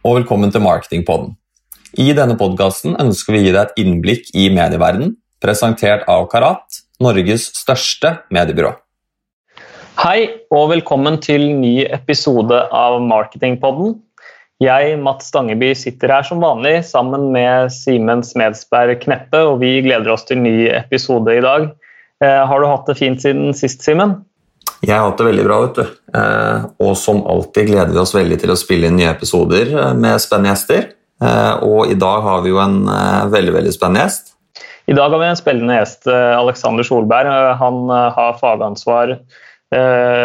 Og velkommen til Marketingpodden. I denne podkasten ønsker vi å gi deg et innblikk i medieverdenen, presentert av Karat, Norges største mediebyrå. Hei, og velkommen til ny episode av Marketingpodden. Jeg, Mats Stangeby, sitter her som vanlig sammen med Simen Smedsberg Kneppe, og vi gleder oss til ny episode i dag. Eh, har du hatt det fint siden sist, Simen? Jeg har hatt det veldig bra, vet du. Eh, og som alltid gleder vi oss veldig til å spille inn nye episoder eh, med spennende gjester. Eh, og i dag har vi jo en veldig, veldig spennende gjest. I dag har vi en spennende gjest, Alexander Solberg. Han har fagansvar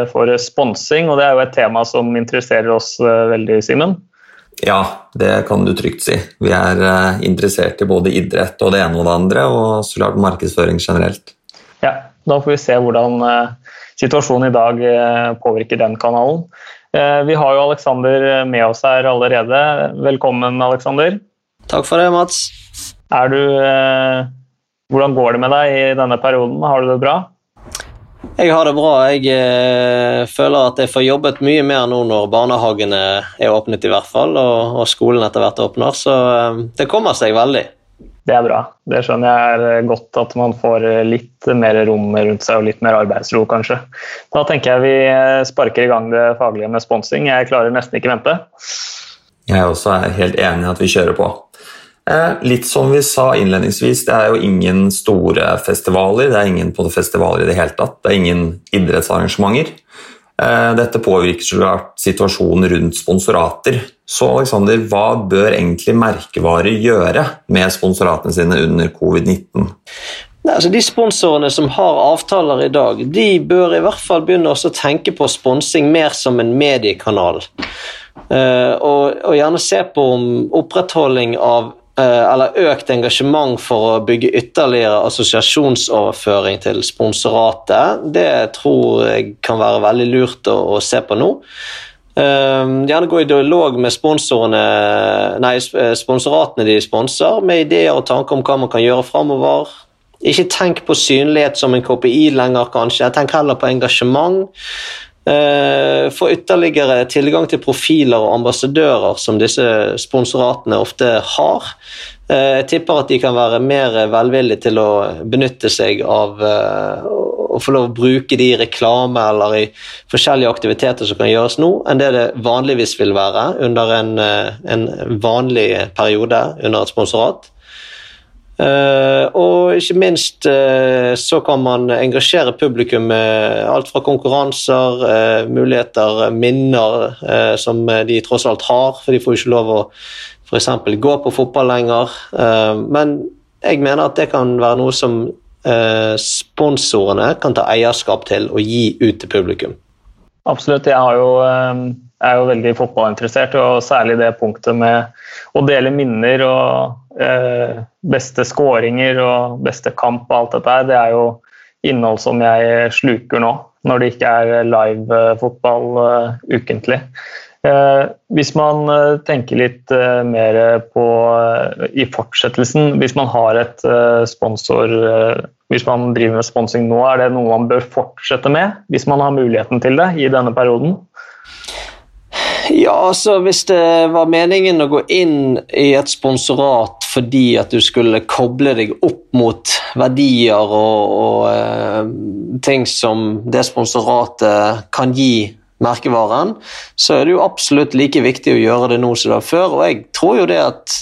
for sponsing, og det er jo et tema som interesserer oss veldig, Simen? Ja, det kan du trygt si. Vi er interessert i både idrett og det ene og det andre, og så klart markedsføring generelt. Ja, da får vi se hvordan situasjonen i dag eh, påvirker den kanalen. Eh, vi har jo Aleksander med oss her allerede. Velkommen, Aleksander. Takk for det, Mats. Er du eh, Hvordan går det med deg i denne perioden? Har du det bra? Jeg har det bra. Jeg eh, føler at jeg får jobbet mye mer nå når barnehagene er åpnet, i hvert fall, og, og skolen etter hvert åpner, så eh, det kommer seg veldig. Det er bra. Det skjønner jeg er eh, godt at man får eh, litt mer rom rundt seg og litt mer arbeidsro, kanskje. Da tenker jeg vi eh, sparker i gang det faglige med sponsing. Jeg klarer nesten ikke vente. Jeg også er helt enig i at vi kjører på. Litt som vi sa innledningsvis, det er jo ingen store festivaler. Det er ingen på festivaler i det hele tatt. Det er ingen idrettsarrangementer. Dette påvirker situasjonen rundt sponsorater. Så Alexander, hva bør egentlig merkevarer gjøre med sponsoratene sine under covid-19? Altså, de sponsorene som har avtaler i dag, de bør i hvert fall begynne å tenke på sponsing mer som en mediekanal. Uh, og, og, gjerne se på om opprettholding av eller økt engasjement for å bygge ytterligere assosiasjonsoverføring til sponsoratet, det tror jeg kan være veldig lurt å, å se på nå. Uh, gjerne gå i dialog med nei, eh, sponsoratene de sponser, med ideer og tanker om hva man kan gjøre framover. Ikke tenk på synlighet som en KPI lenger, kanskje. Tenk heller på engasjement. Uh, få ytterligere tilgang til profiler og ambassadører som disse sponsoratene ofte har. Uh, jeg tipper at de kan være mer velvillige til å benytte seg av uh, å få lov å bruke de i reklame eller i forskjellige aktiviteter som kan gjøres nå, enn det det vanligvis vil være under en, eh, en vanlig periode under et sponsorat. Uh, og ikke minst uh, så kan man engasjere publikum med alt fra konkurranser, uh, muligheter, minner som de tross alt har, for de får ikke lov å f.eks. gå på fotball lenger. men jeg mener at det kan være noe som Eh, sponsorene kan ta eierskap til og gi ut til publikum. Absolutt. Jeg, jo, eh, jeg er jo veldig fotballinteressert, og særlig det punktet med å dele minner og eh, beste skåringer og beste kamp og alt dette her, det er jo innhold som jeg sluker nå, når det ikke er live fotball uh, ukentlig. Hvis man tenker litt mer på i fortsettelsen, hvis man har et sponsor hvis man driver med sponsing nå, er det noe man bør fortsette med hvis man har muligheten til det i denne perioden? Ja, altså Hvis det var meningen å gå inn i et sponsorat fordi at du skulle koble deg opp mot verdier og, og uh, ting som det sponsoratet kan gi merkevaren, så er det jo absolutt like viktig å gjøre det nå som det var før. Og jeg tror jo det at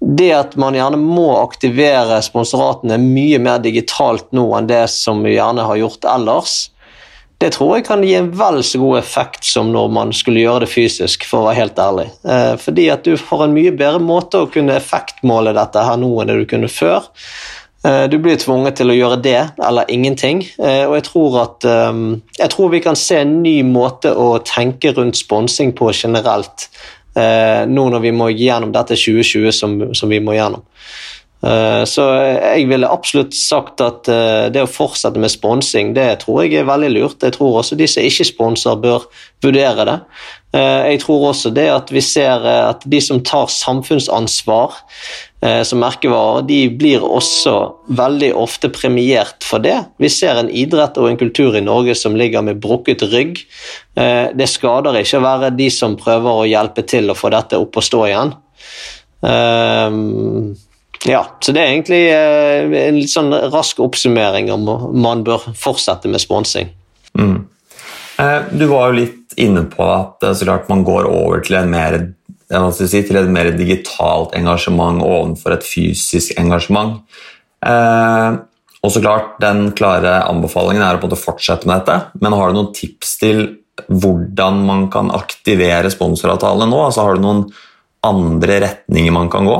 det at man gjerne må aktivere sponsoratene mye mer digitalt nå enn det som vi gjerne har gjort ellers, det tror jeg kan gi en vel så god effekt som når man skulle gjøre det fysisk, for å være helt ærlig. Eh, fordi at du får en mye bedre måte å kunne effektmåle dette her nå enn det du kunne før. Eh, du blir tvunget til å gjøre det eller ingenting, eh, og jeg tror at jeg tror vi kan se en ny måte å tenke rundt sponsing på generelt nå når vi må gjennom dette 2020 som, som vi må gjennom. Eh, så jeg ville absolutt sagt at eh, det å fortsette med sponsing, det tror jeg er veldig lurt. Jeg tror også de som ikke sponser, bør vurdere det. Eh, jeg tror også det at vi ser at de som tar samfunnsansvar, som merkevarer, de blir også veldig ofte premiert for det. Vi ser en idrett og en kultur i Norge som ligger med brukket rygg. Det skader ikke å være de som prøver å hjelpe til å få dette opp og stå igjen. Ja, så det er egentlig uh, en litt sånn rask oppsummering om man bør fortsette med sponsing. Mm. Eh, du var jo litt inne på at så klart man går over til, mer, si, til et mer digitalt engasjement overfor et fysisk engasjement. Eh, og så klart, Den klare anbefalingen er å fortsette med dette, men har du noen tips til hvordan man kan aktivere sponsoravtalene nå? Altså, har du noen andre retninger man kan gå?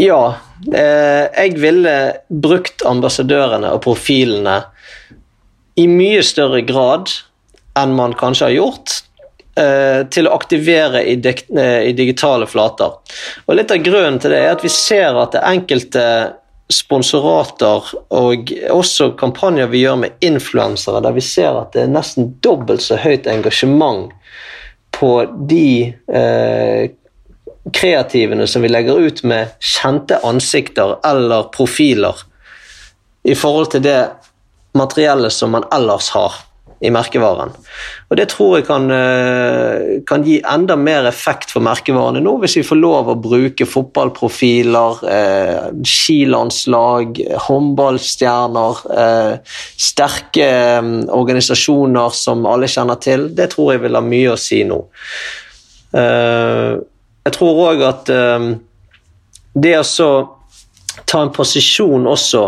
Ja. Eh, jeg ville brukt ambassadørene og profilene i mye større grad enn man kanskje har gjort, eh, til å aktivere i, eh, i, digitale flater. Og Litt av grunnen til det er at vi ser at det enkelte sponsorater og også kampanjer vi gjør med influensere, der vi ser at det er nesten dobbelt så høyt engasjement på de eh, kreativene som vi legger ut med kjente ansikter eller profiler, i forhold til det materiellet som man ellers har i merkevaren. Og Det tror jeg kan, eh, kan, gi enda mer effekt for merkevarene nå, hvis vi får lov å bruke fotballprofiler, eh, skilandslag, håndballstjerner, eh, sterke eh, organisasjoner som alle kjenner til. Det tror jeg vil ha mye å si nå. Eh, jeg tror òg at eh, det å ta en posisjon også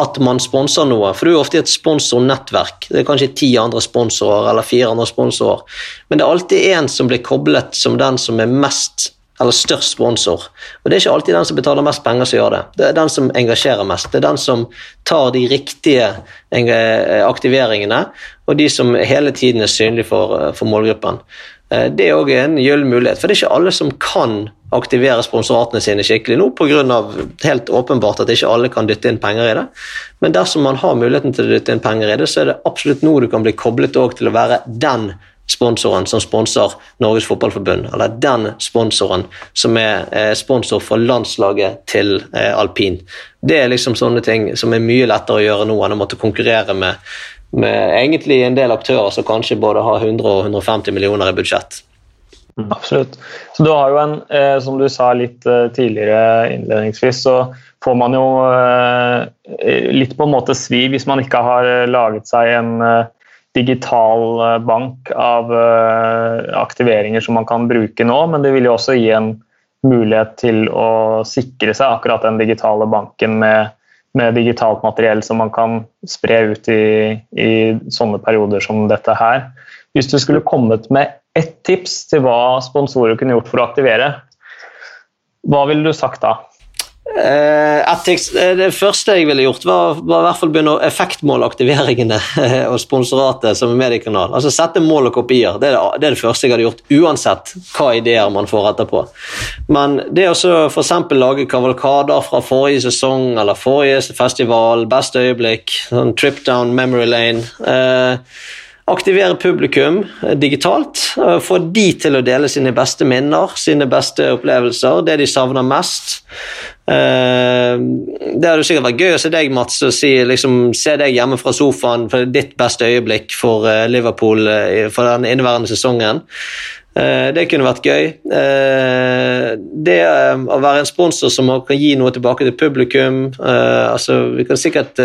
at man sponser noe. For du er ofte et sponsornettverk. Det er kanskje ti andre sponsorer eller fire andre sponsorer. Men det er alltid én som blir koblet som den som er mest eller størst sponsor. Og Det er ikke alltid den som betaler mest penger som gjør det. Det er den som engasjerer mest. Det er den som tar de riktige aktiveringene, og de som hele tiden er synlige for, for målgruppen. Eh, det er òg en gyllen mulighet, for det er ikke alle som kan aktivere sponsoratene sine skikkelig nå, pga. helt åpenbart at ikke alle kan dytte inn penger i det. Men dersom man har muligheten til å dytte inn penger i det, så er det absolutt nå du kan bli koblet til å være den sponsoren som sponser Norges Fotballforbund, eller den sponsoren som er eh, sponsor for landslaget til eh, alpin. Det er liksom sånne ting som er mye lettere å gjøre nå enn å måtte konkurrere med med egentlig en del aktører som kanskje både har 100 og 150 millioner i budsjett. Mm. Absolutt. Så du har jo en, eh, som du sa litt eh, tidligere innledningsvis, så får man jo eh, litt på en måte svi hvis man ikke har laget seg en digital bank av aktiveringer som man kan bruke nå, men det vil jo også gi en mulighet til å sikre seg akkurat den digitale banken med med digitalt materiell som man kan spre ut i, i, sånne perioder som dette her. Hvis du skulle kommet med ett tips til hva sponsorer kunne gjort for å aktivere, hva ville du sagt da? Uh, det første jeg ville gjort, var, var i hvert fall begynne å effektmåle aktiveringene og sponsoratet som er med i kanalen. Altså Sette mål og kopier. Det er det, det er det, første jeg hadde gjort, uansett hva ideer man får etterpå. Men det å f.eks. lage kavalkader fra forrige sesong eller forrige festival, beste øyeblikk, sånn trip down memory lane uh, aktivere publikum digitalt. Få de til å dele sine beste minner, sine beste opplevelser, det de savner mest. Eh, det hadde sikkert vært gøy å se deg, Mats, og si, liksom, se deg hjemme fra sofaen for ditt beste øyeblikk for eh, Liverpool eh, for den inneværende sesongen. Det kunne vært gøy. Det å være en sponsor som kan gi noe tilbake til publikum altså, Vi kan sikkert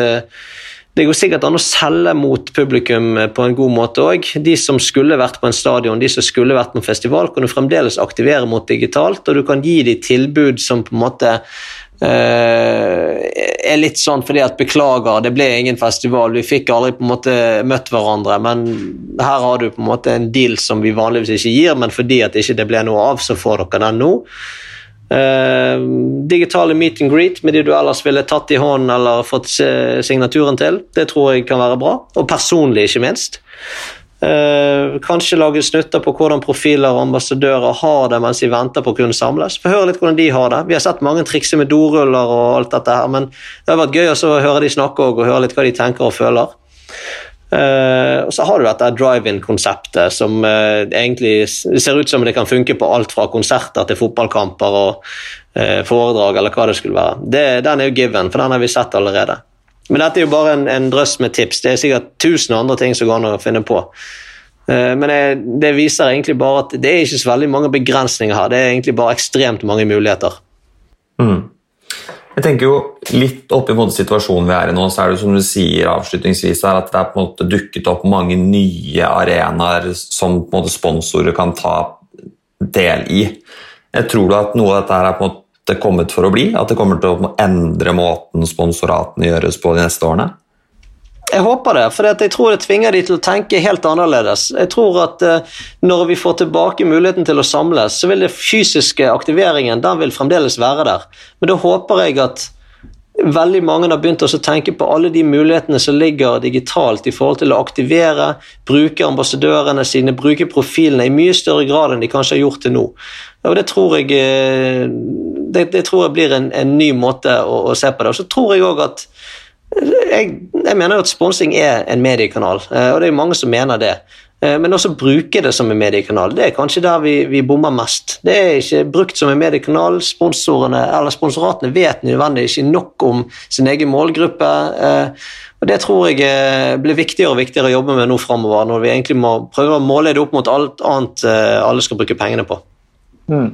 det går sikkert an å selge mot publikum på en god måte òg. De som skulle vært på en stadion, de som skulle vært på en festival, kan du fremdeles aktivere mot digitalt, og du kan gi dem tilbud som på en måte uh, er litt sånn fordi at beklager, det ble ingen festival, vi fikk aldri på en måte møtt hverandre, men her har du på en måte en deal som vi vanligvis ikke gir, men fordi at ikke det ble noe av, så får dere den nå. Uh, digitale meet and greet med de du ellers ville tatt i hånden eller fått signaturen til. Det tror jeg kan være bra, og personlig, ikke minst. Uh, kanskje lage snutter på hvordan profiler og ambassadører har det mens de venter på å kunne samles. Få høre litt hvordan de har det. Vi har sett mange trikse med doruller og alt dette her, men det har vært gøy å høre de snakke og høre litt hva de tenker og føler. Uh, og så har du dette drive-in-konseptet som uh, egentlig ser ut som det kan funke på alt fra konserter til fotballkamper og uh, foredrag eller hva det skulle være. Det, den er jo given, for den har vi sett allerede. Men dette er jo bare en, en drøss med tips. Det er sikkert tusen andre ting som går an å finne på. Men det, det, viser egentlig bare at det er ikke så veldig mange begrensninger her. Det er egentlig bare ekstremt mange muligheter. Mm. Jeg tenker jo Litt opp i situasjonen vi er i nå, så er det som du sier avslutningsvis her, at det er på en måte dukket opp mange nye arenaer som på en måte sponsorer kan ta del i. Jeg tror du at noe av dette her er på en måte kommet for å bli? At det kommer til å endre måten sponsoratene gjøres på de neste årene? Jeg håper det, for jeg tror det tvinger de til å tenke helt annerledes. Jeg tror at uh, Når vi får tilbake muligheten til å samles, så vil den fysiske aktiveringen den vil fremdeles være der. Men da håper jeg at veldig mange har begynt å tenke på alle de mulighetene som ligger digitalt i forhold til å aktivere, bruke ambassadørene sine, bruke profilene i mye større grad enn de kanskje har gjort til nå. Og Det tror jeg, eh, det, det tror jeg blir en, en, ny måte å, å se på det. Og så tror jeg også at jeg, jeg mener at sponsing er en mediekanal, eh, og det er mange som mener det. Eh, men også bruke det som en mediekanal. Det er kanskje der vi, vi bommer mest. Det er ikke brukt som en mediekanal. Sponsorene eller sponsoratene vet nødvendigvis ikke nok om sin egen målgruppe. Eh, og Det tror jeg blir viktigere og viktigere å jobbe med nå framover, når vi egentlig må prøve å måle det opp mot alt annet alle skal bruke pengene på. Mm.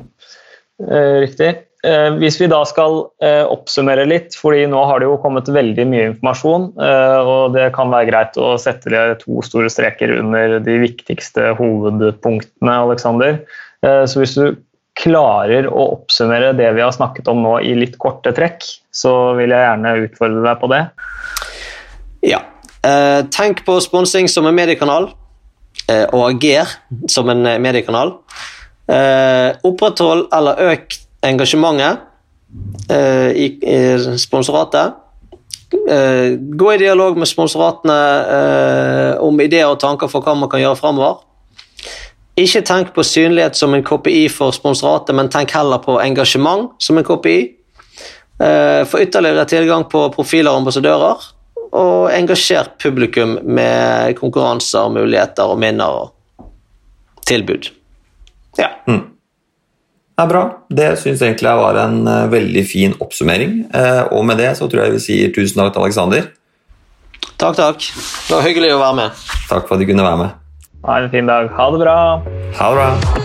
Riktig. Eh, hvis vi da skal eh, oppsummere litt, fordi nå har det jo kommet veldig mye informasjon, eh, og det kan være greit å sette to store streker under de viktigste hovedpunktene, Alexander. Så hvis du klarer å oppsummere det vi har snakket om nå i litt korte trekk, så vil jeg gjerne utfordre deg på det. Ja. Tenk på sponsing som en mediekanal, og ager som en mediekanal. Oppretthold eller øk engasjementet eh, i, sponsoratet. Eh, gå i dialog med sponsoratene eh, om ideer og tanker for hva man kan gjøre framover. Ikke tenk på synlighet som en KPI for sponsoratet, men tenk heller på engasjement som en KPI. Få ytterligere tilgang på profiler og ambassadører, og engasjert publikum med konkurranser, muligheter og minner og tilbud. Ja. Mm er bra. Det syns egentlig jeg var en uh, veldig fin oppsummering. Uh, og med det så tror jeg vi sier tusen takk til Aleksander. Takk, takk. Det var hyggelig å være med. Takk for at du kunne være med. Ha en fin dag. Ha det bra. Ha det bra.